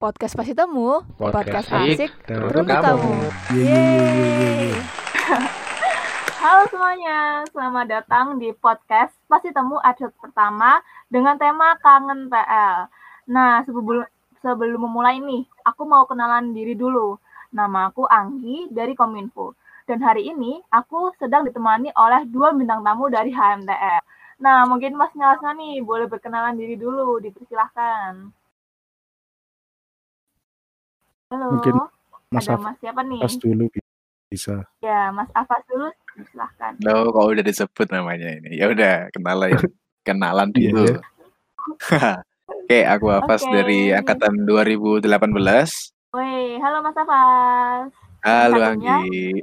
Podcast pasti temu, podcast, asik, dan terus untuk kamu. Halo semuanya, selamat datang di podcast Pasti Temu episode pertama dengan tema Kangen PL. Nah, sebelum sebelum memulai nih, aku mau kenalan diri dulu. Nama aku Anggi dari Kominfo. Dan hari ini aku sedang ditemani oleh dua bintang tamu dari HMTR. Nah, mungkin Mas Nyasna nih boleh berkenalan diri dulu, dipersilahkan. Halo, Mungkin Mas ada Af- Mas siapa nih? Pas dulu bisa. Ya, Mas Afas dulu, silahkan. Lo kok udah disebut namanya ini. Ya udah, kenalan kenalan Iya, dulu. Oke, aku Afas Oke. dari angkatan 2018. Woi, halo Mas Afas. Halo Satunya? Anggi.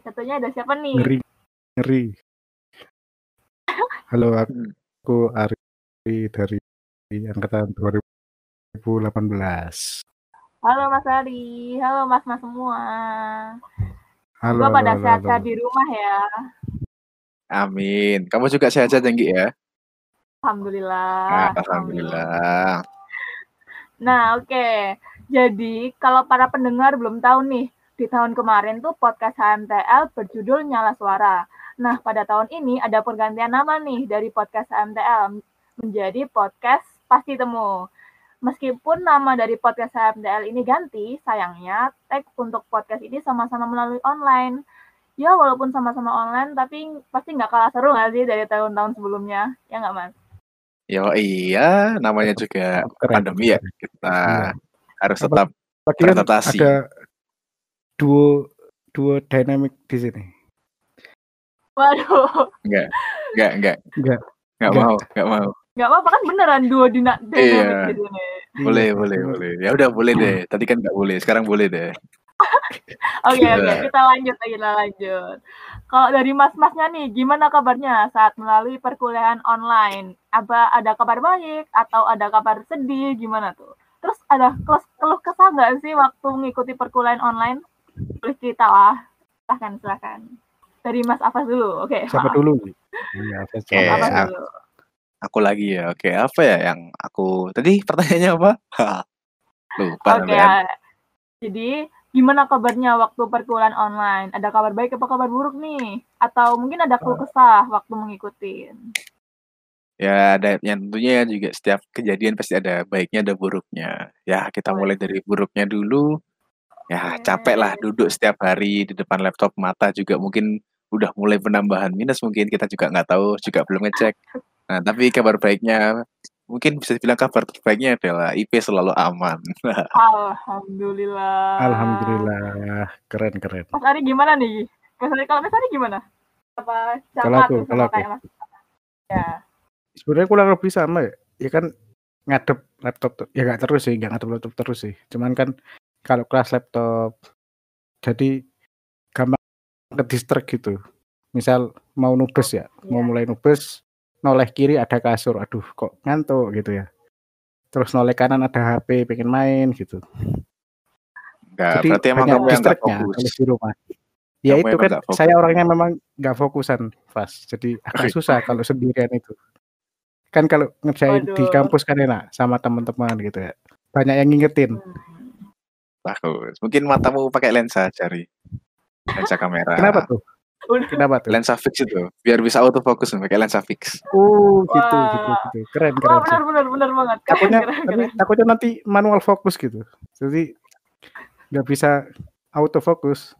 Satunya ada siapa nih? Ngeri, ngeri. Halo, Hmm. aku Ari dari angkatan 2018. Halo Mas Ari, halo Mas-mas semua. Halo, halo, pada sehat-sehat di rumah ya. Amin. Kamu juga sehat-sehat Anggi ya? Alhamdulillah. Nah, Alhamdulillah. Nah, oke. Jadi, kalau para pendengar belum tahu nih, di tahun kemarin tuh podcast HMTL berjudul Nyala Suara. Nah, pada tahun ini ada pergantian nama nih dari podcast HMTL menjadi podcast Pasti Temu. Meskipun nama dari podcast HMTL ini ganti, sayangnya tag untuk podcast ini sama-sama melalui online. Ya, walaupun sama-sama online, tapi pasti nggak kalah seru nggak sih dari tahun-tahun sebelumnya? Ya nggak, Mas? Yo iya, namanya juga Keren, pandemi ya. Kita Iya. harus tetap kan beradaptasi. ada duo duo dynamic di sini. Waduh, enggak enggak enggak Enggak. enggak Enggak. mau, enggak mau. Nggak apa-apa kan beneran dua dina Iya. gitu nih. Boleh, Iya, boleh, boleh. Ya udah boleh deh. Tadi kan enggak boleh, sekarang boleh deh. Oke oke Gila. kita lanjut kita lanjut. Kalau dari mas-masnya nih gimana kabarnya saat melalui perkuliahan online? Apa ada kabar baik atau ada kabar sedih gimana tuh? Terus ada keluh, keluh kesah nggak sih waktu mengikuti perkuliahan online? Boleh cerita lah. Silahkan silahkan. Dari Mas Afas dulu, oke. Siapa dulu nih? Iya, saya Oke, coba. Afas aku- dulu. Aku lagi ya. Oke, apa ya yang aku tadi pertanyaannya apa? Lupa Oke. ya. Jadi gimana kabarnya waktu perkuliahan online? Ada kabar baik apa kabar buruk nih? Atau mungkin ada keluh kesah waktu mengikuti? Ya, ada yang tentunya juga setiap kejadian pasti ada baiknya ada buruknya. Ya, kita mulai dari buruknya dulu. Ya, capek lah duduk setiap hari di depan laptop, mata juga mungkin udah mulai penambahan minus mungkin kita juga nggak tahu, juga belum ngecek. Nah, tapi kabar baiknya mungkin bisa dibilang kabar terbaiknya adalah IP selalu aman. Alhamdulillah. Alhamdulillah, keren keren. Mas Ari gimana nih? Mas Ari kalau Mas Ari gimana? Apa sama Kalau aku, kalau aku. Mas? Ya. Sebenarnya kurang lebih sama ya. Ya kan ngadep laptop tuh. Ya nggak terus sih, nggak ngadep laptop terus sih. Cuman kan kalau kelas laptop jadi gampang ke distract gitu. Misal mau nubes ya, mau Iya. mulai nubes, noleh kiri ada kasur, aduh kok ngantuk gitu ya. Terus noleh kanan ada HP pengen main gitu. Enggak, Jadi berarti emang banyak kamu yang fokus. kalau di rumah. Ya Kamu itu kan saya orangnya memang nggak fokusan, Pas. Jadi agak Oke. susah kalau sendirian itu. Kan kalau ngerjain di Waduh. kampus kan enak sama teman-teman gitu ya. Banyak yang ngingetin. Bagus. Mungkin matamu pakai lensa cari. Lensa kamera. Kenapa tuh? Udah. Kenapa tuh? Lensa fix itu, biar bisa autofocus pakai lensa fix. Oh, gitu Wah. gitu gitu. Keren keren. sih. benar benar benar banget. Keren, Takutnya keren, tapi keren. takutnya nanti manual fokus gitu. Jadi nggak bisa autofokus.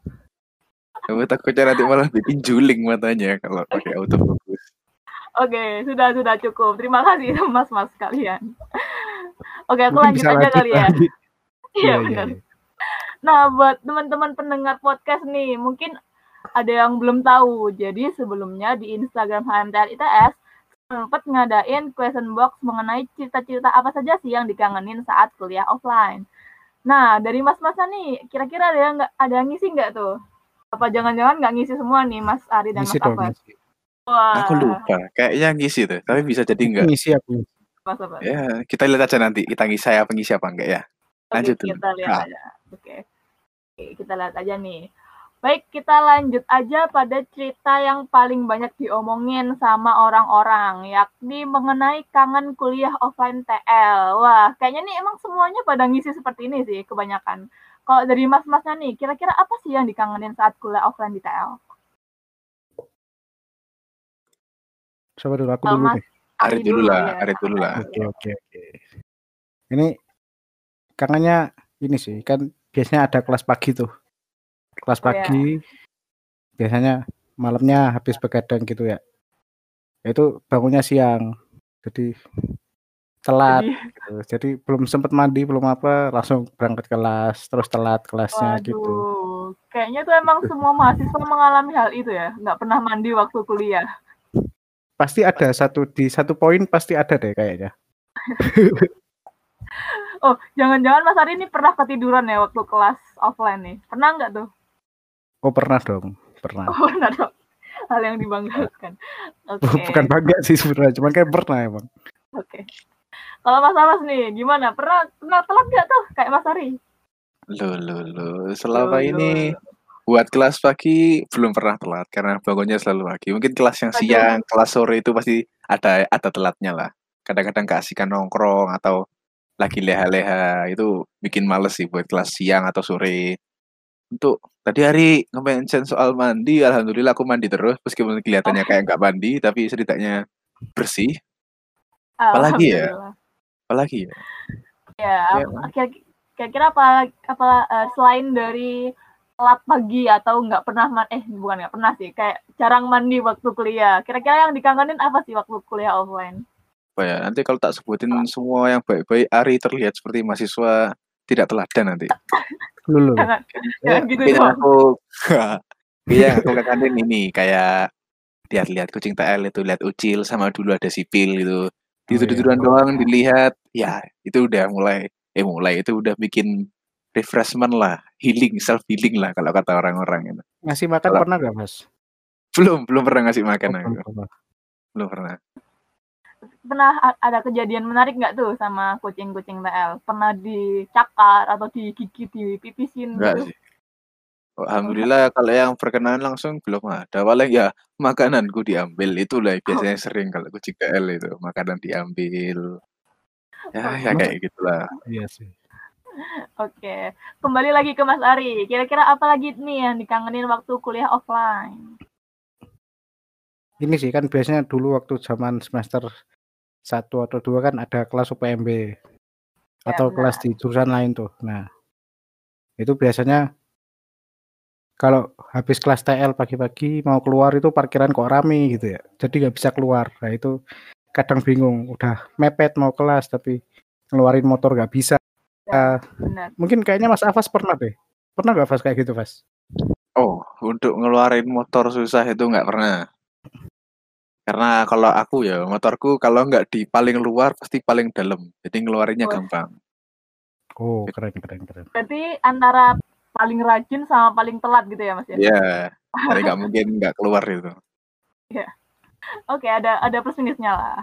Kamu takutnya nanti malah bikin juling matanya kalau pakai autofocus. Oke, sudah sudah cukup. Terima kasih Mas-mas kalian. Oke, aku Mungkin lanjut aja lanjut kali ya. Iya iya, benar. iya. Nah, buat teman-teman pendengar podcast nih, mungkin ada yang belum tahu. Jadi sebelumnya di Instagram HMTL ITS sempat ngadain question box mengenai cita-cita apa saja sih yang dikangenin saat kuliah offline. Nah, dari mas-masnya nih, kira-kira ada yang nggak ada yang ngisi nggak tuh? Apa jangan-jangan nggak ngisi semua nih Mas Ari dan Ngisi Mas ngisi. Wah, Aku lupa, kayaknya ngisi tuh, tapi bisa jadi enggak. Ngisi aku. Mas. Ya, kita lihat aja nanti, kita ngisi saya pengisi apa enggak ya. Oke, Lanjut dulu. kita lihat Ah. aja. Oke. Oke, kita lihat aja nih. Baik, kita lanjut aja pada cerita yang paling banyak diomongin sama orang-orang, yakni mengenai kangen kuliah offline TL. Wah, kayaknya nih emang semuanya pada ngisi seperti ini sih, kebanyakan. Kalau dari mas-masnya nih, kira-kira apa sih yang dikangenin saat kuliah offline di TL? Coba dulu aku dulu deh. Ari dulu, lah, ya. Ari dulu lah. Oke oke oke. Ini kangennya ini sih kan biasanya ada kelas pagi tuh. Kelas Oh, ya. pagi biasanya malamnya habis begadang gitu ya. Itu bangunnya siang. Jadi telat Jadi, gitu. Jadi belum sempat mandi, belum apa, langsung berangkat kelas, terus telat kelasnya gitu. waduh, kayaknya tuh emang semua mahasiswa mengalami hal itu ya, nggak pernah mandi waktu kuliah. Pasti ada satu di satu poin pasti ada deh kayaknya. Oh, jangan-jangan Mas Ari ini pernah ketiduran ya waktu kelas offline nih? Pernah nggak tuh? Oh pernah dong, pernah. Oh, pernah dong. Hal yang dibanggakan. Oke. Bukan bangga sih sebenarnya, cuman kayak pernah emang. Oke. Kalau Mas Amas nih, gimana? Pernah pernah telat nggak tuh kayak Mas Ari? Loh, loh, loh. Selama Loh, ini loh. buat kelas pagi belum pernah telat karena bangunnya selalu pagi. Mungkin kelas yang Aduh. siang, kelas sore itu pasti ada ada telatnya lah. Kadang-kadang keasikan nongkrong atau lagi leha-leha itu bikin males sih buat kelas siang atau sore. Untuk tadi hari nge-mention soal mandi, alhamdulillah aku mandi terus meskipun kelihatannya kayak nggak mandi tapi setidaknya bersih. Apalagi ya? Apalagi ya? Ya, Ya. kira-kira apa apa eh, selain dari telat pagi atau nggak pernah man eh bukan nggak pernah sih kayak jarang mandi waktu kuliah. Kira-kira yang dikangenin apa sih waktu kuliah offline? Apa ya? Nanti kalau tak sebutin semua yang baik-baik, Ari terlihat seperti mahasiswa tidak teladan nanti. Lulu. Jangan, Ya, jangan gitu aku yang aku kangenin ini kayak lihat-lihat kucing TL itu lihat ucil sama dulu ada sipil gitu Oh, iya. doang dilihat ya itu udah mulai eh mulai itu udah bikin refreshment lah healing self healing lah kalau kata orang-orang itu Ngasih makan Kalau- pernah gak mas? belum belum pernah ngasih makan Oh, aku belum pernah. Pernah ada kejadian menarik nggak tuh sama kucing-kucing TL? Pernah dicakar atau digigit, dipipisin enggak gitu? sih Alhamdulillah kalau yang berkenaan langsung belum ada paling ya makananku diambil itulah yang biasanya sering kalau kucing TL itu makanan diambil ya ya kayak gitulah Iya sih. Oke, kembali lagi ke Mas Ari. Kira-kira apa lagi nih yang dikangenin waktu kuliah offline? Ini sih kan biasanya dulu waktu zaman semester satu atau dua kan ada kelas UPMB atau benar. kelas di jurusan lain tuh. Nah itu biasanya kalau habis kelas TL pagi-pagi mau keluar itu parkiran kok rame gitu ya. Jadi nggak bisa keluar. Nah itu kadang bingung. Udah mepet mau kelas tapi ngeluarin motor nggak bisa. Eh, Benar. mungkin kayaknya Mas Afas pernah deh. Pernah nggak Fas kayak gitu Fas? Oh, untuk ngeluarin motor susah itu nggak pernah. Karena kalau aku ya, motorku kalau nggak di paling luar pasti paling dalam. Jadi ngeluarinnya Wah. gampang. Oh keren keren keren. Berarti antara paling rajin sama paling telat gitu ya Mas ya? Iya, jadi nggak mungkin nggak keluar itu. Oke, ada ada plus minusnya lah.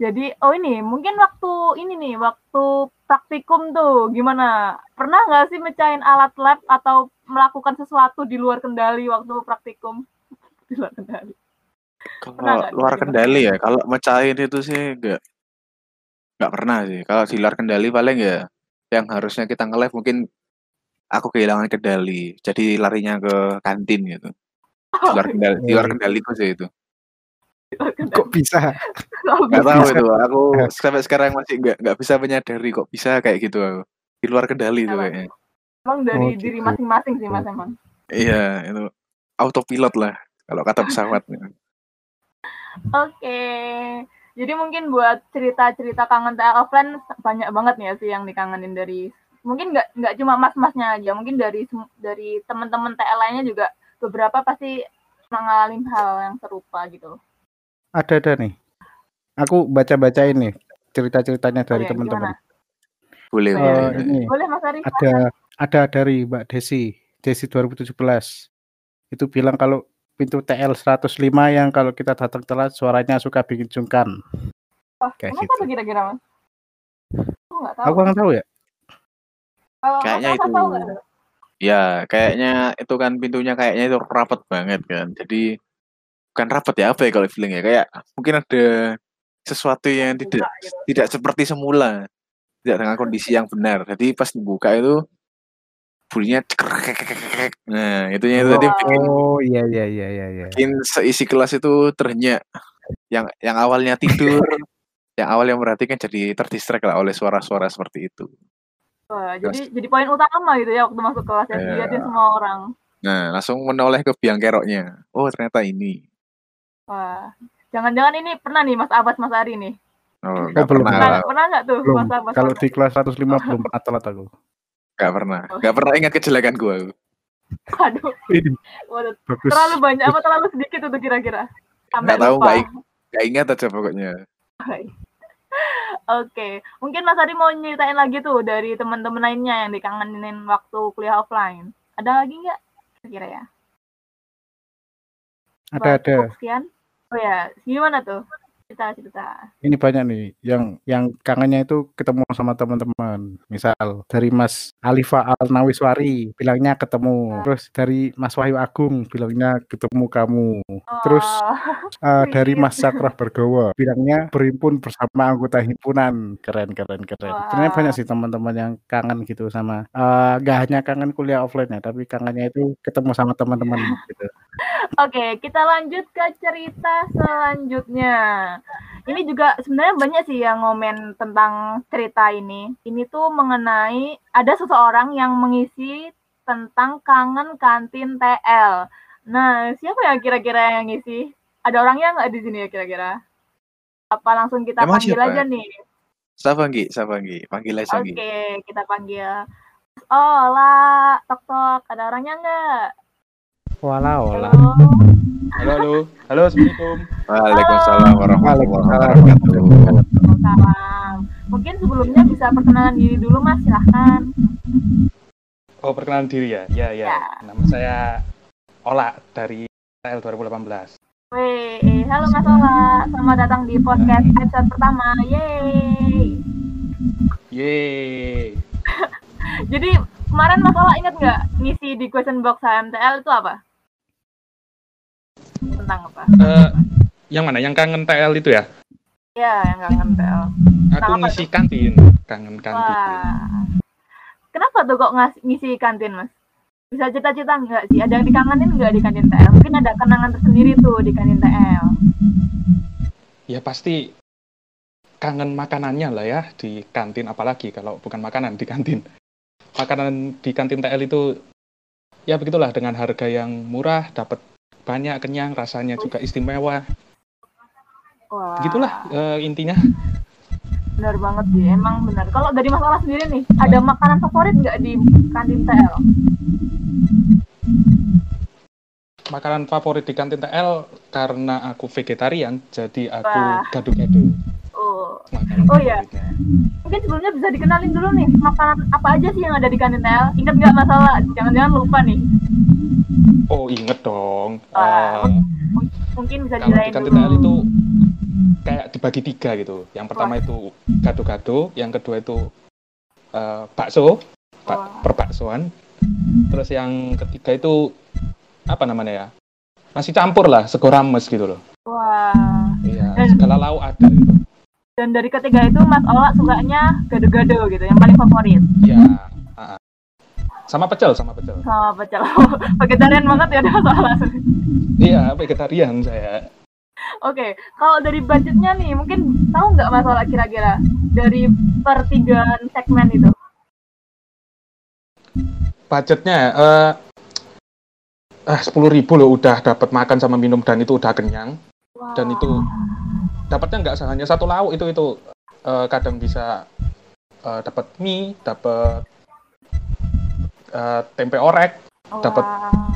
Jadi, oh ini mungkin waktu ini nih, waktu praktikum tuh gimana? Pernah nggak sih mecahin alat lab atau melakukan sesuatu di luar kendali waktu praktikum? Di luar kendali. Kalau luar kendali ya, kalau mecahin itu sih nggak nggak pernah sih. Kalau di luar kendali paling ya yang harusnya kita nge-live mungkin aku kehilangan kendali, jadi larinya ke kantin gitu. Di luar kendali, di luar kendaliku sih itu. Kendali. Kok bisa? Oh, Nggak bisa. tahu itu. Aku sampai sekarang masih nggak nggak bisa menyadari kok bisa kayak gitu aku. Di luar kendali itu Emang. kayaknya. Emang dari Oh, diri gitu. masing-masing sih Mas emang. Iya, itu autopilot lah kalau kata pesawat. Oke. Jadi mungkin buat cerita-cerita kangen TL offline banyak banget nih ya sih yang dikangenin dari mungkin nggak nggak cuma mas-masnya aja, mungkin dari dari teman-teman TL lainnya juga beberapa pasti mengalami hal yang serupa gitu. Ada ada nih. Aku baca-baca ini cerita-ceritanya dari teman-teman. Boleh, Oh, boleh. Ini Boleh Mas Ari? ada ada dari Mbak Desi, Desi 2017. Itu bilang kalau pintu TL 105 yang kalau kita datang telat suaranya suka bikin sungkan. Wah, kayak kenapa gitu. tuh kira-kira Mas? Aku nggak tahu. Aku nggak tahu ya. Kalau Kayaknya itu- tahu? Ya, kayaknya itu kan pintunya kayaknya itu rapat banget kan. Jadi bukan rapat ya apa ya kalau feeling ya kayak mungkin ada sesuatu yang tidak gitu. tidak seperti semula tidak dengan kondisi yang benar jadi pas dibuka itu bunyinya nah itunya itu tadi bikin Oh iya iya iya iya bikin seisi kelas itu terhenyak yang yang awalnya tidur yang awal yang perhatikan jadi terdistract lah oleh suara-suara seperti itu Wah, jadi jadi poin utama gitu ya waktu masuk kelas ya Iya. dilihatin semua orang. nah langsung menoleh ke biang keroknya oh ternyata ini Wah, jangan-jangan ini pernah nih Mas Abbas Mas Ari nih. oh nggak belum. pernah Pernah pernah nggak tuh Belum. Mas Abbas? Kalau di kelas 105 belum pernah telat aku. Nggak pernah nggak pernah ingat kejelekan waduh, bagus. terlalu banyak apa terlalu sedikit itu kira-kira? Sampai nggak tahu ing- nggak ingat aja pokoknya Oke, mungkin Mas Ari mau nyeritain lagi tuh dari teman-teman lainnya yang dikangenin waktu kuliah offline. Ada lagi nggak kira-kira ya? Ada Buat ada. Sekian. Oh ya, gimana tuh? Cerita cerita. Ini banyak nih yang yang kangennya itu ketemu sama teman-teman. Misal dari Mas Alifa Al Nawiswari bilangnya ketemu. Terus dari Mas Wahyu Agung bilangnya ketemu kamu. Terus Oh, Eh, dari Sweet. Mas Sakrah Bergawa bilangnya berhimpun bersama anggota himpunan keren keren keren Wah. sebenarnya banyak sih teman-teman yang kangen gitu sama eh, nggak hanya kangen kuliah offline ya tapi kangennya itu ketemu sama teman-teman gitu Oke, kita lanjut ke cerita selanjutnya. Ini juga sebenarnya banyak sih yang ngomen tentang cerita ini. Ini tuh mengenai ada seseorang yang mengisi tentang kangen kantin TL. Nah, siapa ya kira-kira yang ngisi? Ada orangnya nggak di sini ya kira-kira? Apa langsung kita Emang panggil siapa? aja nih? siapa Nggi siapa Nggi panggil aja Oke, Nggi kita panggil. Oh, lah, tok tok, ada orangnya nggak? wala Halo. Halo, halo. Halo, Assalamualaikum. Waalaikumsalam warahmatullahi wabarakatuh. Mungkin sebelumnya bisa perkenalan diri dulu Mas, silahkan. Oh, perkenalan diri ya? Ya, ya. Ya. Nama saya Ola dari TL 2018. Weh, eh, halo Mas Ola, selamat datang di podcast episode pertama. Yeay. Yeay. Jadi kemarin Mas Ola ingat nggak ngisi di question box HMTL itu apa? Tentang apa? Eh, yang mana? Yang kangen TL itu ya? Ya, yang kangen TL. Aku Apa ngisi kantin. Kangen kantin. Wah. Kenapa tuh kok ngas- ngisi kantin, Mas? Bisa cerita-cerita nggak sih? Ada yang dikangenin nggak di kantin TL? Mungkin ada kenangan tersendiri tuh di kantin TL. Ya pasti kangen makanannya lah ya di kantin apalagi kalau bukan makanan di kantin. Makanan di kantin TL itu ya begitulah dengan harga yang murah, dapat banyak kenyang, rasanya juga istimewa. Wah. Gitulah eh, intinya. Benar banget sih, emang benar. Kalau dari Mas Ola sendiri nih, ada makanan favorit nggak di kantin TL? Makanan favorit di kantin TL karena aku vegetarian, jadi aku Wah. gado-gado. Oh, makanan Oh, iya. favoritnya. mungkin sebelumnya bisa dikenalin dulu nih, makanan apa aja sih yang ada di kantin TL? Ingat nggak Mas Ola? Jangan-jangan lupa nih. Oh inget dong. Wah, Eh, Mungkin bisa kalau di kantin. TL itu kayak dibagi tiga gitu. Yang pertama itu gado-gado, yang kedua itu eh, bakso, bak Wah. perbaksoan. Terus yang ketiga itu apa namanya ya? Nasi campur lah, sego rames gitu loh. Wah. Iya, segala lauk ada gitu. Dan dari ketiga itu Mas Ola sukanya gado-gado gitu, yang paling favorit. Ya. Sama pecel, sama pecel. Sama pecel. Vegetarian banget ya Mas Ola. Iya, vegetarian saya. Oke, kalau dari budgetnya nih, mungkin tahu nggak Mas Ola kira-kira dari pertigaan segmen itu? budgetnya eh eh sepuluh ribu loh udah dapat makan sama minum dan itu udah kenyang Dan itu- dapatnya nggak hanya satu lauk itu itu. Eh, kadang bisa eh, dapat mie dapat eh, tempe orek dapat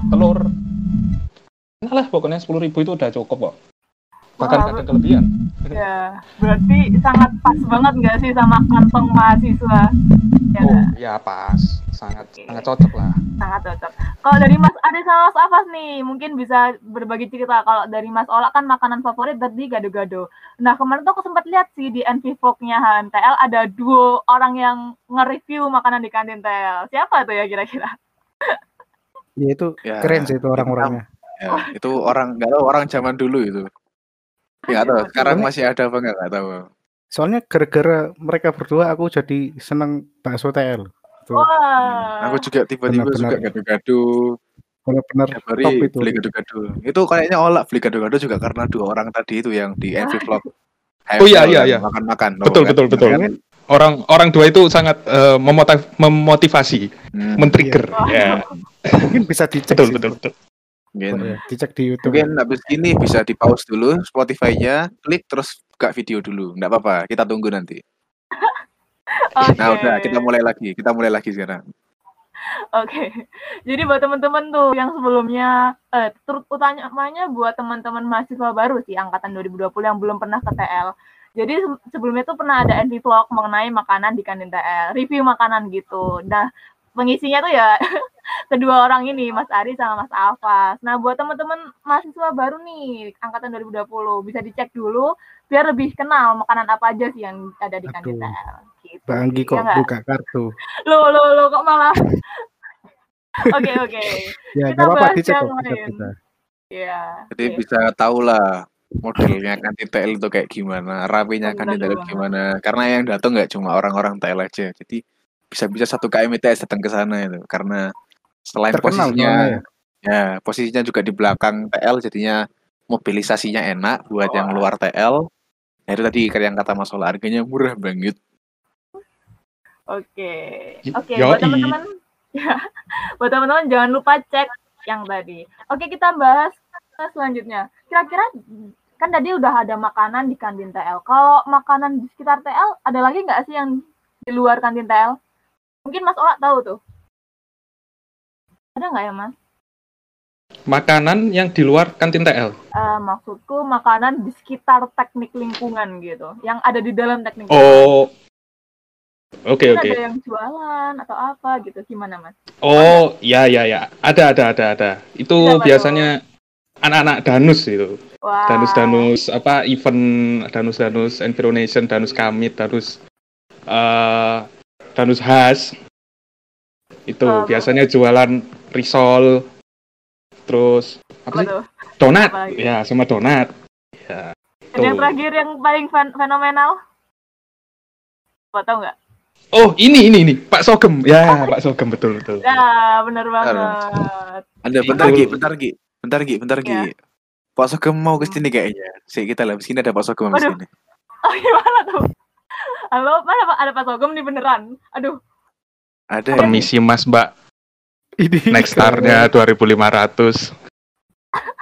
telur. Nah lah pokoknya sepuluh ribu itu udah cukup kok. Bahkan Wah, kadang kelebihan. Ya, berarti sangat pas banget nggak sih sama kantong mahasiswa? Ya, oh ya pas sangat Oke. sangat cocok lah sangat cocok. Kalau dari Mas Ade sama Mas Afas nih, mungkin bisa berbagi cerita. Kalau dari Mas Ola kan makanan favorit tadi gado-gado. Nah kemarin tuh aku sempat lihat sih di NV Vlog-nya HMTL ada duo orang yang nge-review makanan di kantin TL. Siapa tuh ya kira-kira? Ya itu Ya, keren sih itu orang-orangnya. Ya, itu orang nggak tahu orang zaman dulu itu. Ya nggak tahu. Sekarang masih ada apa nggak nggak tahu. Soalnya gara-gara mereka berdua aku jadi seneng bakso TL. Tuh, Wah. Aku juga tiba-tiba suka gado-gado. benar-benar Tiap hari top itu. beli gado-gado. Itu kayaknya olah beli gado-gado juga karena dua orang tadi itu yang di Envy Vlog. Oh, iya, iya, iya. Makan-makan. Betul, kan? betul, betul. Mungkin Orang orang dua itu sangat memotiv- memotivasi, Hmm, men-trigger. Ya, mungkin bisa dicek betul, sih. betul, betul. mungkin. Dicek di YouTube. Mungkin habis ini bisa di pause dulu Spotify-nya, klik terus buka video dulu. Nggak apa-apa, kita tunggu nanti. Oke. Nah udah, kita mulai lagi. Kita mulai lagi sekarang. Oke. Jadi buat teman-teman tuh yang sebelumnya eh turut utamanya buat teman-teman mahasiswa baru sih angkatan 2020 yang belum pernah ke TL. Jadi se- sebelumnya tuh pernah ada NV vlog mengenai makanan di kantin TL, review makanan gitu. Nah, pengisinya tuh ya kedua orang ini, Mas Ari sama Mas Alfas. Nah, buat teman-teman mahasiswa baru nih angkatan 2020 bisa dicek dulu biar lebih kenal makanan apa aja sih yang ada di kantin. Gitu. Bang Anggi sih, kok ya buka kartu. Lo lo lo kok malah Oke oke. Ya, Kita nggak apa-apa dicek kok. Iya. Jadi oke. bisa tahu lah modelnya kantin TL itu kayak gimana, rapinya kantin TL gimana. Karena yang datang nggak cuma orang-orang TL aja. Jadi bisa-bisa satu KMITS datang ke sana itu. Karena selain Terkenal posisinya, soalnya ya posisinya juga di belakang TL, jadinya mobilisasinya enak buat yang luar TL. Nah itu tadi yang kata Mas Ola, harganya murah banget. Oke. Oke, yoi. buat teman-teman ya, buat teman-teman jangan lupa cek yang tadi. Oke, kita bahas ke selanjutnya. Kira-kira kan tadi udah ada makanan di kantin TL. Kalau makanan di sekitar TL ada lagi nggak sih yang di luar kantin TL? Mungkin Mas Ola tahu tuh. Ada nggak ya, Mas? Makanan yang di luar kantin TL. Eh, maksudku makanan di sekitar teknik lingkungan gitu, yang ada di dalam teknik. Oh, oke Mungkin oke. ada yang jualan atau apa gitu, gimana Mas? Oh, ya ya ya. Ada ada ada ada. Itu Siapa biasanya anak-anak danus itu. Wah. Danus-danus apa event danus-danus environation, danus kamit, danus eh danus khas. Itu Oh, biasanya jualan risol terus apa Apa sih? tuh? Donat. Apa lagi? Ya, sama donat. Ya. Dan yang terakhir yang paling fen- fenomenal, apa tau nggak? Oh, ini ini ini Pak Sogem. Ya, Pak Sogem betul betul. Ya, bener banget. Anda Itu- bentar Gi, bentar Gi, bentar Gi, bentar Gi. Ya. Pak Sogem mau ke sini kayaknya. Sih kita lihat sini ada Pak Sogem di sini. Oh gimana tuh? Halo, mana Pak? Ada Pak Sogem nih beneran. Aduh, Ada ya? Permisi Mas Mbak, Ini next star-nya 2500.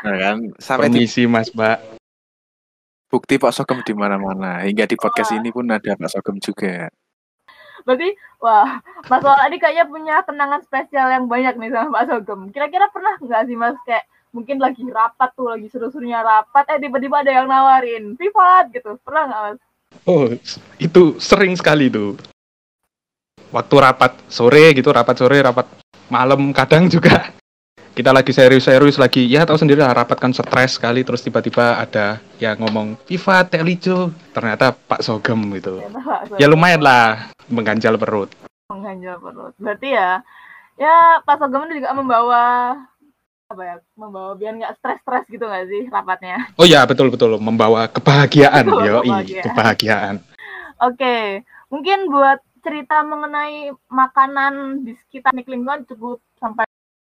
Nah, kan sampai di Permisi Mas Mbak. bukti Pak Sogem di mana-mana. Hingga di podcast Wah. ini pun ada Pak Sogem juga. berarti wah, Mas Wal ini kayaknya punya kenangan spesial yang banyak nih sama Pak Sogem. Kira-kira pernah nggak sih Mas kayak mungkin lagi rapat tuh, lagi seru-serunya rapat, eh tiba-tiba ada yang nawarin, privat gitu. Pernah nggak Mas? Oh, itu sering sekali tuh. Waktu rapat sore gitu, rapat sore, rapat malam, kadang juga kita lagi serius-serius lagi. Ya tahu sendiri lah, rapat kan stres sekali, terus tiba-tiba ada yang ngomong Viva Teh Lijo. Ternyata Pak Sogem gitu. Ternyata Ya lumayan lah, mengganjal perut. mengganjal perut. Berarti ya, ya Pak Sogem juga membawa apa ya, membawa biar nggak stres-stres gitu nggak sih rapatnya? Oh ya betul betul membawa kebahagiaan, yo kebahagiaan. kebahagiaan. Oke, mungkin buat cerita mengenai makanan di sekitar lingkungan cukup sampai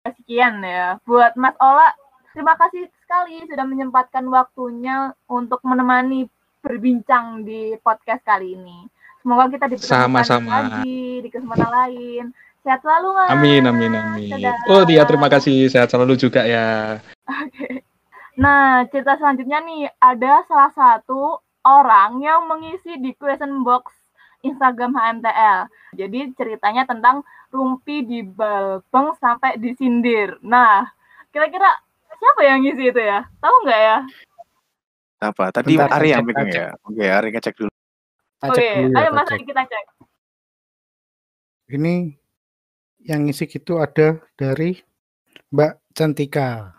sekian ya. Buat Mas Ola, terima kasih sekali sudah menyempatkan waktunya untuk menemani berbincang di podcast kali ini. Semoga kita dipertemukan Sama-sama. lagi di kesempatan lain. Sehat selalu, Mas. Amin amin amin. Dadah. Oh iya terima kasih sehat selalu juga ya. Oke. Nah, cerita selanjutnya nih, ada salah satu orang yang mengisi di question box Instagram HMTL. Jadi ceritanya tentang rumpi di balbeng sampai disindir. Nah, kira-kira siapa yang ngisi itu ya? Tahu nggak ya? Apa? Tadi Bentar, Ari yang pegang ya. Oke, Ari ngecek dulu. Oke, ya, ayo Mas cek. Adi kita cek. Ini yang ngisi gitu ada dari Mbak Cantika.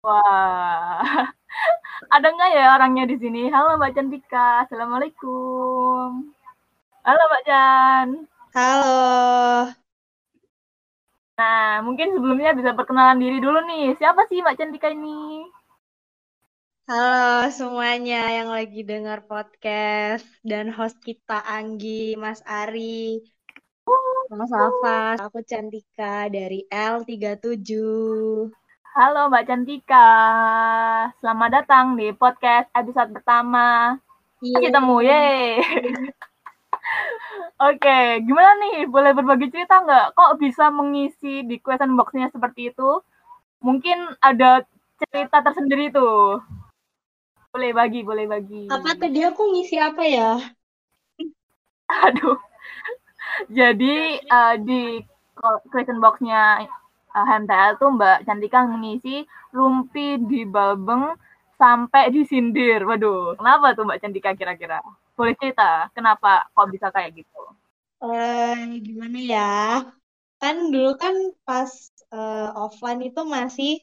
Wah, ada nggak ya orangnya di sini? Halo Mbak Cantika, Assalamualaikum. Halo Mbak Jan. Halo. Nah, mungkin sebelumnya bisa perkenalan diri dulu nih. Siapa sih Mbak Cantika ini? Halo semuanya yang lagi dengar podcast dan host kita Anggi, Mas Ari, Mas Alfa, aku Cantika dari L37. Halo Mbak Cantika, selamat datang di podcast episode pertama. Kasih temu, ye. Oke, gimana nih? Boleh berbagi cerita nggak? Kok bisa mengisi di question box-nya seperti itu? Mungkin ada cerita tersendiri tuh. Boleh bagi, boleh bagi. Apa tadi aku ngisi apa ya? Aduh. Jadi uh, di question box-nya uh, HMTL tuh Mbak Cantika mengisi rumpi di Balbeng sampai disindir. Waduh, kenapa tuh Mbak Cantika kira-kira? Boleh cerita kenapa kok bisa kayak gitu? Uh, gimana ya? Kan dulu kan pas uh, offline itu masih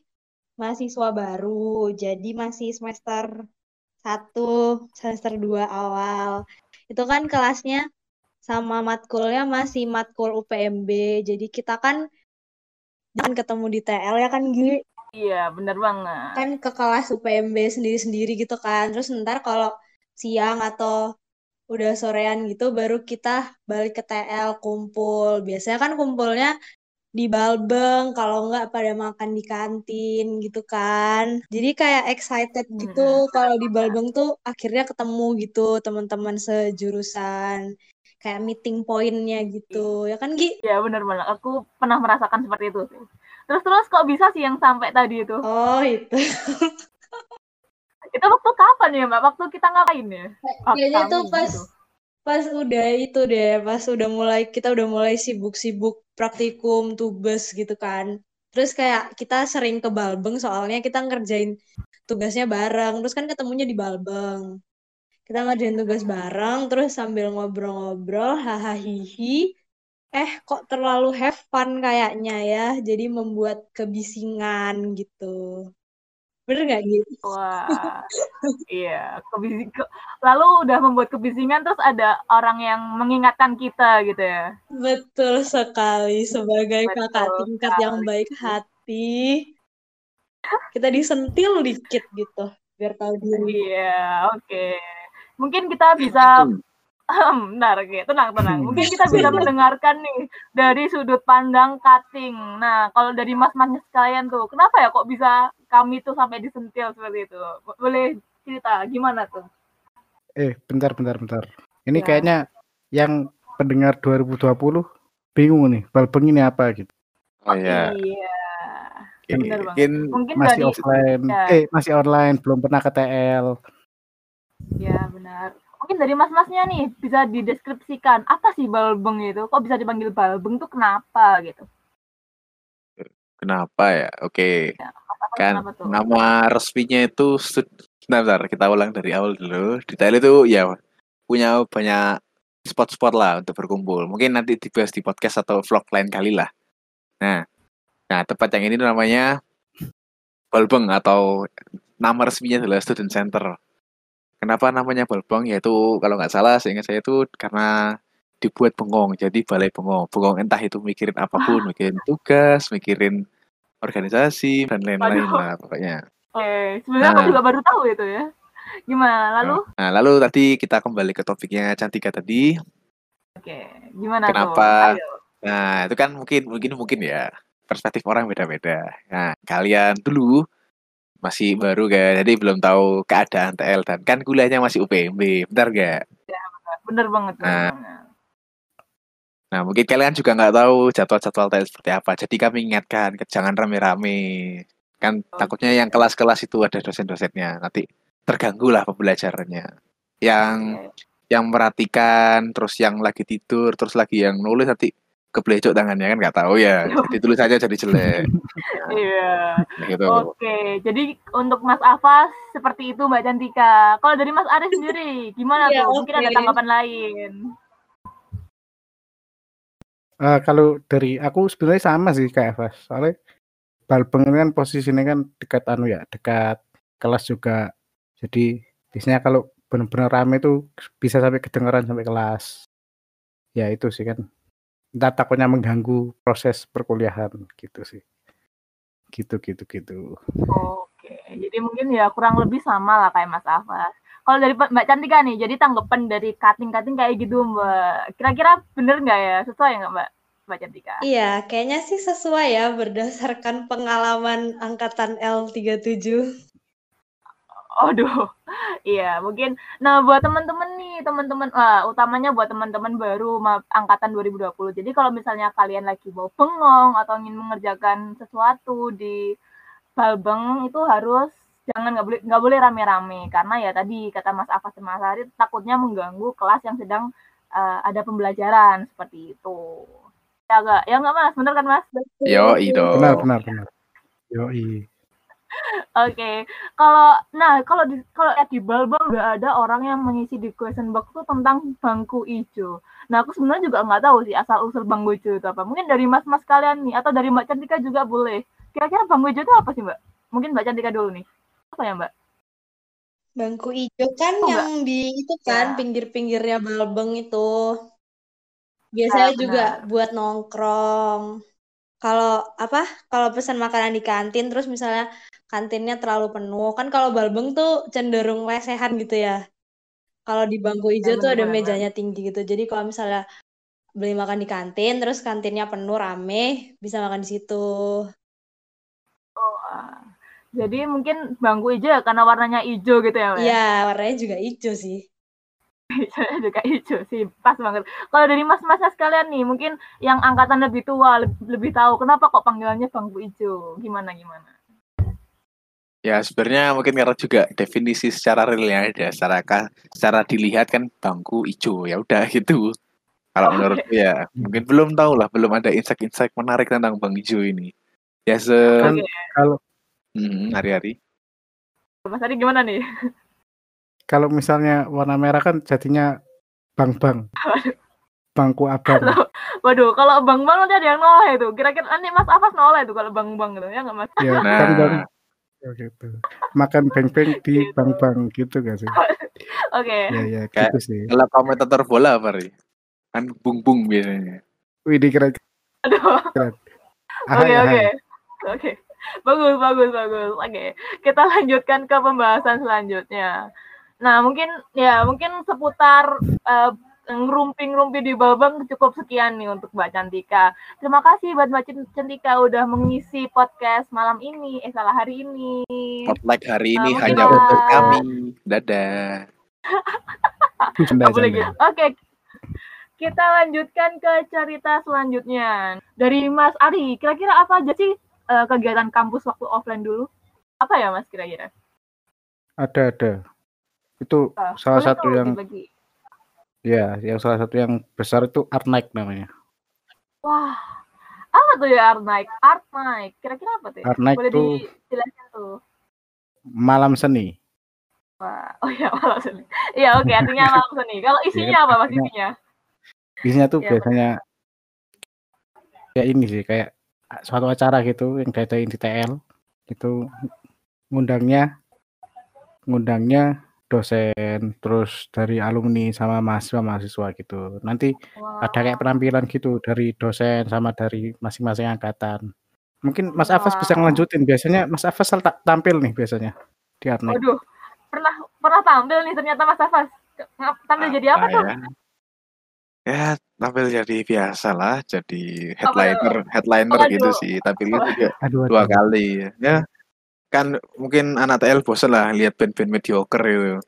mahasiswa baru, jadi masih semester satu, semester dua awal. Itu kan kelasnya sama matkulnya masih matkul UPMB, jadi kita kan jangan ketemu di TL ya kan Gi? Iya, bener banget. Kan ke kelas UPMB sendiri-sendiri gitu kan. Terus ntar kalau siang atau udah sorean gitu baru kita balik ke TL kumpul. Biasanya kan kumpulnya di Balbeng, kalau nggak pada makan di kantin gitu kan. Jadi kayak excited gitu hmm. kalau di Balbeng tuh akhirnya ketemu gitu teman-teman sejurusan. Kayak meeting pointnya gitu, ya kan Gi? Ya benar benar. Aku pernah merasakan seperti itu sih. Terus terus kok bisa sih yang sampai tadi itu? Oh itu. itu waktu kapan ya mbak? Waktu kita ngapain ya? Kayaknya tuh pas gitu. pas udah itu deh pas udah mulai kita udah mulai sibuk-sibuk praktikum tugas gitu kan. Terus kayak kita sering ke Balbeng soalnya kita ngerjain tugasnya bareng. Terus kan ketemunya di Balbeng. Kita ngerjain tugas bareng terus sambil ngobrol-ngobrol hahaha eh kok terlalu have fun kayaknya ya? Jadi membuat kebisingan gitu Bener gak gitu? Wah, iya. Kebising, lalu udah membuat kebisingan terus ada orang yang mengingatkan kita gitu ya? Betul sekali. Sebagai Betul kakak tingkat sekali. yang baik hati, kita disentil dikit gitu biar tahu diri. Iya, oke. Okay. Mungkin kita bisa Benar, oke. Tenang, tenang. Mungkin kita bisa mendengarkan nih dari sudut pandang cutting. Nah, kalau dari mas-masnya sekalian tuh, kenapa ya kok bisa kami tuh sampai disentil seperti itu? Boleh cerita gimana tuh? Eh, bentar, bentar, bentar. Ini ya. kayaknya yang pendengar 2020 bingung nih, balbeng ini apa gitu. Oh iya. Iya. Mungkin Mungkin masih dari, offline, ya. eh masih online, belum pernah ke TL. Ya, benar mungkin dari mas-masnya nih bisa dideskripsikan apa sih balbeng itu? Kok bisa dipanggil balbeng tuh kenapa gitu? Kenapa ya? Oke. Okay. Ya, kan nama resminya itu sebentar, kita ulang dari awal dulu. Detail itu ya punya banyak spot-spot lah untuk berkumpul. Mungkin nanti dibahas di podcast atau vlog lain kali lah. Nah, nah tempat yang ini namanya Balbeng atau nama resminya adalah Student Center. Kenapa namanya balbong? Yaitu kalau nggak salah sehingga saya itu karena dibuat bengong, jadi balai bengong. Bengong entah itu mikirin apa pun, mikirin tugas, mikirin organisasi dan lain-lain lah pokoknya. Oke, sebenarnya nah, aku juga baru tahu itu ya. Gimana lalu? Nah, lalu tadi kita kembali ke topiknya Cantika tadi. Oke, gimana Kenapa? Tuh? Nah, itu kan mungkin mungkin mungkin ya perspektif orang beda-beda. Nah, kalian dulu masih baru kan, jadi belum tahu keadaan TL dan kan kuliahnya masih UPMB, bentar gak? Ya, bener, banget. Nah, nah mungkin kalian juga nggak tahu jadwal-jadwal TL seperti apa, jadi kami ingatkan jangan rame-rame, kan oh, takutnya yang kelas-kelas itu ada dosen-dosennya, nanti terganggu lah pembelajarannya. Yang okay. yang merhatikan, terus yang lagi tidur, terus lagi yang nulis nanti keblecok tangannya kan nggak tahu ya. Jadi tulis aja jadi jelek. Iya. gitu. Oke, jadi untuk Mas Afa seperti itu Mbak Cantika. Kalau dari Mas Aris sendiri gimana ya, tuh? Mungkin okay. ada tanggapan lain. Uh, kalau dari aku sebenarnya sama sih kayak Eva. Soalnya Balbeng kan posisinya kan dekat anu ya, dekat kelas juga. Jadi biasanya kalau benar-benar rame tuh bisa sampai kedengaran sampai kelas. Ya itu sih kan Entah takutnya mengganggu proses perkuliahan gitu sih. Gitu gitu gitu. Oke, jadi mungkin ya kurang lebih sama lah kayak Mas Afas. Kalau dari Mbak Cantika nih, jadi tanggapan dari cutting-cutting kayak gitu Mbak. Kira-kira bener nggak ya? Sesuai nggak Mbak? Mbak Cantika? Iya, kayaknya sih sesuai ya berdasarkan pengalaman angkatan L37. Aduh, iya mungkin. Nah buat teman-teman nih, teman-teman, uh, utamanya buat teman-teman baru ma- angkatan 2020. Jadi kalau misalnya kalian lagi mau bengong atau ingin mengerjakan sesuatu di Balbeng itu harus jangan nggak boleh nggak boleh rame-rame karena ya tadi kata Mas Afas dan Mas Ari takutnya mengganggu kelas yang sedang uh, ada pembelajaran seperti itu. Ya enggak? Ya enggak Mas? Bener kan Mas? Yo, dong. Benar benar benar. Yoi. Oke, kalau nah kalau di kalau lihat di Balbang nggak ada orang yang mengisi di question box tuh tentang bangku hijau. Nah aku sebenarnya juga nggak tahu sih asal usul bangku hijau itu apa. Mungkin dari mas-mas kalian nih atau dari Mbak Cantika juga boleh. Kira-kira bangku hijau itu apa sih Mbak? Mungkin Mbak Cantika dulu nih. Apa ya Mbak? Bangku hijau kan Oh, yang di itu kan Ya. pinggir-pinggirnya Balbeng itu. Biasanya Ah, juga buat nongkrong. Kalau apa? Kalau pesan makanan di kantin terus misalnya kantinnya terlalu penuh, kan kalau Balbeng tuh cenderung lesehan gitu ya. Kalau di bangku hijau tuh ada mejanya tinggi gitu. Jadi kalau misalnya beli makan di kantin terus kantinnya penuh rame, bisa makan di situ. Wah. Jadi mungkin bangku hijau ya karena warnanya hijau gitu ya Mbak? Iya, warnanya juga hijau sih. Saya juga hijau sih, pas banget. Kalau dari mas-masnya sekalian nih, mungkin yang angkatan lebih tua, lebih, lebih tahu kenapa kok panggilannya bangku hijau. Gimana gimana? Ya sebenarnya mungkin karena juga definisi secara real ya ada secara secara dilihat kan bangku hijau ya udah gitu. Kalau Oke. menurutku ya mungkin belum tahu lah belum ada insight-insight menarik tentang bang hijau ini. Ya se Oke. kalau Hmm, hari-hari. Mas Adi gimana nih? kalau misalnya warna merah kan jadinya bang-bang. Bangku abang. Waduh, kalau bang bang nanti ada yang noleh itu. Kira-kira nanti Mas Afas noleh itu kalau bang bang gitu ya nggak Mas? Ya, Nah. kan bang Ya, gitu. Makan beng-beng di bang-bang gitu gak sih? Oke. Ya ya Kayak- gitu sih. Kalau komentator bola apa Ri? Kan bung-bung biasanya. Wih dikira Aduh. Oke oke. Oke. Bagus bagus bagus. Oke. Kita lanjutkan ke pembahasan selanjutnya. Nah, mungkin ya mungkin seputar eh, ngerumpi-ngerumpi di Babang cukup sekian nih untuk Mbak Cantika. Terima kasih buat Mbak Cantika udah mengisi podcast malam ini, eh salah hari ini. Spotlight hari ini Nah, hanya mungkin- untuk kami. Dadah. Oke. Kita lanjutkan ke cerita selanjutnya. Dari Mas Ari, kira-kira apa aja sih eh, kegiatan kampus waktu offline dulu? Apa ya Mas kira-kira? Ada ada. Itu Ah, salah satu yang dibagi. ya, yang salah satu yang besar itu Art Night namanya. Wah, apa tuh ya Art Night? Art Night, kira-kira apa tuh? ya? Art Night Boleh tuh dijelasin tuh. malam seni. Wah, oh ya malam seni. Iya oke, artinya malam seni. Kalau isinya kan apa mas isinya? Isinya tuh Iya, biasanya kayak ini sih, kayak suatu acara gitu yang diadain di TL. Itu ngundangnya ngundangnya dosen terus dari alumni sama mahasiswa-mahasiswa gitu. Nanti ada kayak penampilan gitu dari dosen sama dari masing-masing angkatan. Mungkin Mas Afas bisa ngelanjutin. Biasanya Mas Afas tampil nih biasanya di Night. Waduh, pernah pernah tampil nih ternyata Mas Afas. Tampil jadi apa tuh? ya? Ya, tampil jadi biasa lah, jadi headliner, headliner Waduh. gitu sih. Tampilnya juga Aduh, dua kali. Ya, kan mungkin anak TL bosan lah lihat band-band mediocre itu.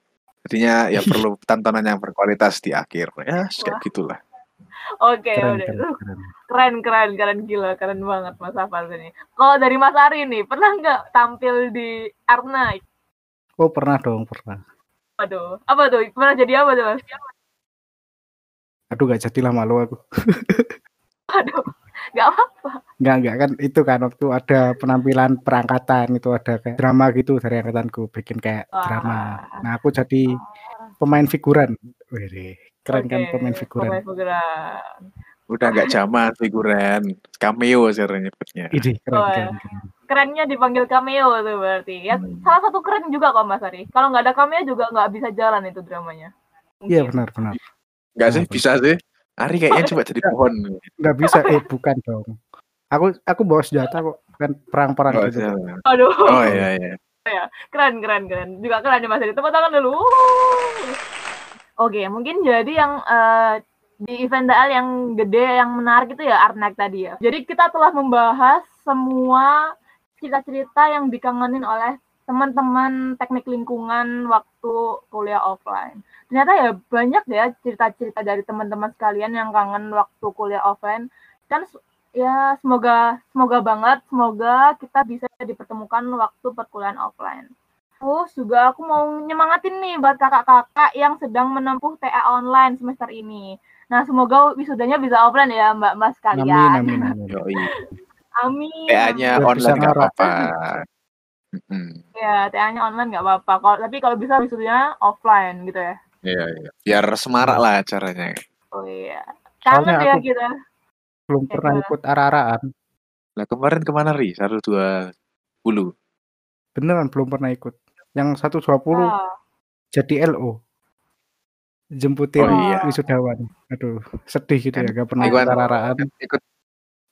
Jadinya ya perlu tontonan yang berkualitas di akhir. Ya, kayak gitulah. Oke, Keren, udah. keren, keren. keren keren keren gila keren banget Mas Afas ini. Kalau dari Mas Ari nih, pernah nggak tampil di Art Night? Oh pernah dong, pernah. Waduh, apa tuh? Pernah jadi apa tuh Mas? Aduh gak jadilah malu aku. Waduh, nggak apa. Enggak, enggak kan itu kan waktu ada penampilan perangkatan itu ada kayak drama gitu dari angkatanku bikin kayak Wah. drama. Nah aku jadi pemain figuran. Wih, keren kan Oke, pemain figuran. Pemain figuran. Udah nggak zaman figuran, cameo sebenarnya nyebutnya. Ini keren, Oh, keren, keren. Kerennya dipanggil cameo tuh berarti. Ya, Hmm. salah satu keren juga kok Mas Ari. Kalau nggak ada cameo juga nggak bisa jalan itu dramanya. Iya benar, benar. Nggak sih, bisa sih. Ari kayaknya coba jadi pohon. Nggak bisa, eh bukan dong. Aku aku bawa senjata kok, kan perang-perang Oh, gitu. iya. Aduh. oh iya iya. keren keren keren juga keren ya mas Adi tepuk tangan dulu oke mungkin jadi yang eh, di event DL yang gede yang menarik itu ya Arnak tadi ya jadi kita telah membahas semua cerita-cerita yang dikangenin oleh teman-teman teknik lingkungan waktu kuliah offline ternyata ya banyak ya cerita-cerita dari teman-teman sekalian yang kangen waktu kuliah offline kan ya semoga semoga banget semoga kita bisa dipertemukan waktu perkuliahan offline. Terus juga aku mau nyemangatin nih buat kakak-kakak yang sedang menempuh TA online semester ini. Nah semoga wisudanya bisa offline ya mbak Amin, sekalian. amin, amin. Yoi. Amin. TA-nya online nggak apa-apa. Mm-mm. Ya TA-nya online nggak apa-apa. Kalau tapi kalau bisa wisudanya offline gitu ya. Iya iya. Biar semarak lah acaranya. Oh iya. Kangen Soalnya ya aku- kita. Belum pernah Iya. ikut arah-arahan. Lah kemarin ke mana ri? Satu dua puluh. Beneran belum pernah ikut. Yang 120 Wah. jadi LO. Jemputin Oh, iya. wisudawan. Aduh, sedih gitu ya, gak pernah ikut arah-arahan. Ikut.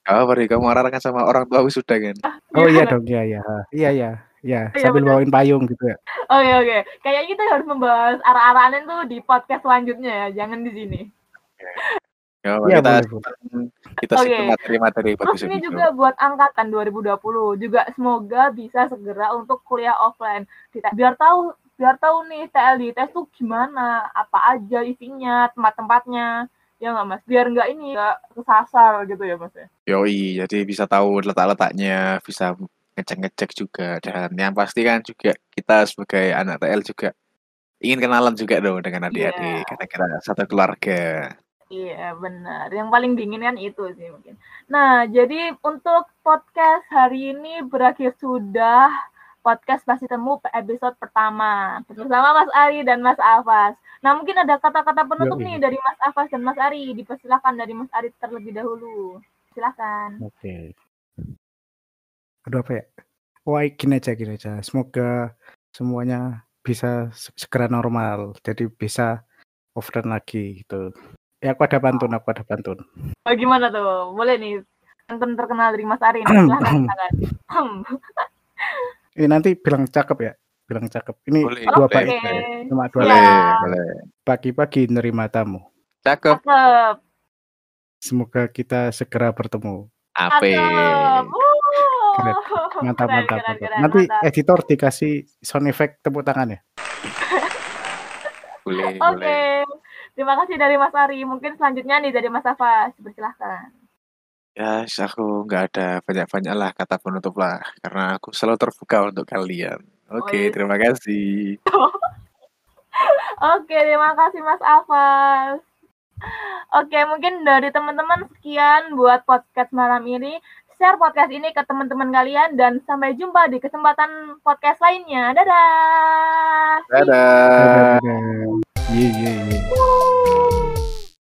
Apa ri? Kamu arahkan sama orang tua wisuda kan? Oh iya dong, iya iya. Iya iya. Iya, Iya, sambil bener. bawain payung gitu ya. Oke oke. Kayaknya kita harus membahas arah-arahan itu di podcast selanjutnya ya, jangan di sini. Ya, Iya, kita boleh, kita Oke. okay. materi-materi Terus ini itu. juga buat angkatan 2020 juga semoga bisa segera untuk kuliah offline. Kita biar tahu biar tahu nih TL di tes tuh gimana, apa aja isinya, tempat-tempatnya. Ya nggak mas, biar nggak ini nggak kesasar gitu ya mas ya. Yoi, jadi bisa tahu letak-letaknya, bisa ngecek-ngecek juga dan yang pasti kan juga kita sebagai anak TL juga ingin kenalan juga dong dengan adik-adik Iya. karena kita satu keluarga. Iya benar. Yang paling dingin kan itu sih mungkin. Nah jadi untuk podcast hari ini berakhir sudah podcast pasti temu episode pertama bersama Mas Ari dan Mas Afas. Nah mungkin ada kata-kata penutup Yoi. nih dari Mas Afas dan Mas Ari. Dipersilakan dari Mas Ari terlebih dahulu. Silakan. Oke. Aduh apa ya? Wah, gini aja, gini aja. Semoga semuanya bisa se- segera normal. Jadi bisa offline lagi gitu. Ya aku ada pantun, aku ada pantun. Oh, gimana tuh? Boleh nih. Pantun terkenal dari Mas Ari. nih. Silakan. silakan. Ini nanti bilang cakep ya, bilang cakep. Ini Boleh, dua Oke. ya. Cuma dua boleh. Pagi-pagi nerima tamu. Cakep. Cakep. Semoga kita segera bertemu. Ape. Cakep. Keren. Mantap, Keren, mantap, keren, mantap. keren, Nanti mantap. editor dikasih sound effect tepuk tangan ya. Boleh, Oke, boleh. terima kasih dari Mas Ari. Mungkin selanjutnya nih dari Mas Afas. Persilahkan. Ya, aku nggak ada banyak-banyak lah kata penutup lah karena aku selalu terbuka untuk kalian. Oke, iya. terima kasih. Oke, terima kasih Mas Afas. Oke, mungkin dari teman-teman sekian buat podcast malam ini share podcast ini ke teman-teman kalian dan sampai jumpa di kesempatan podcast lainnya. Dadah. Dadah. Dadah. Yeah, yeah. Yeah.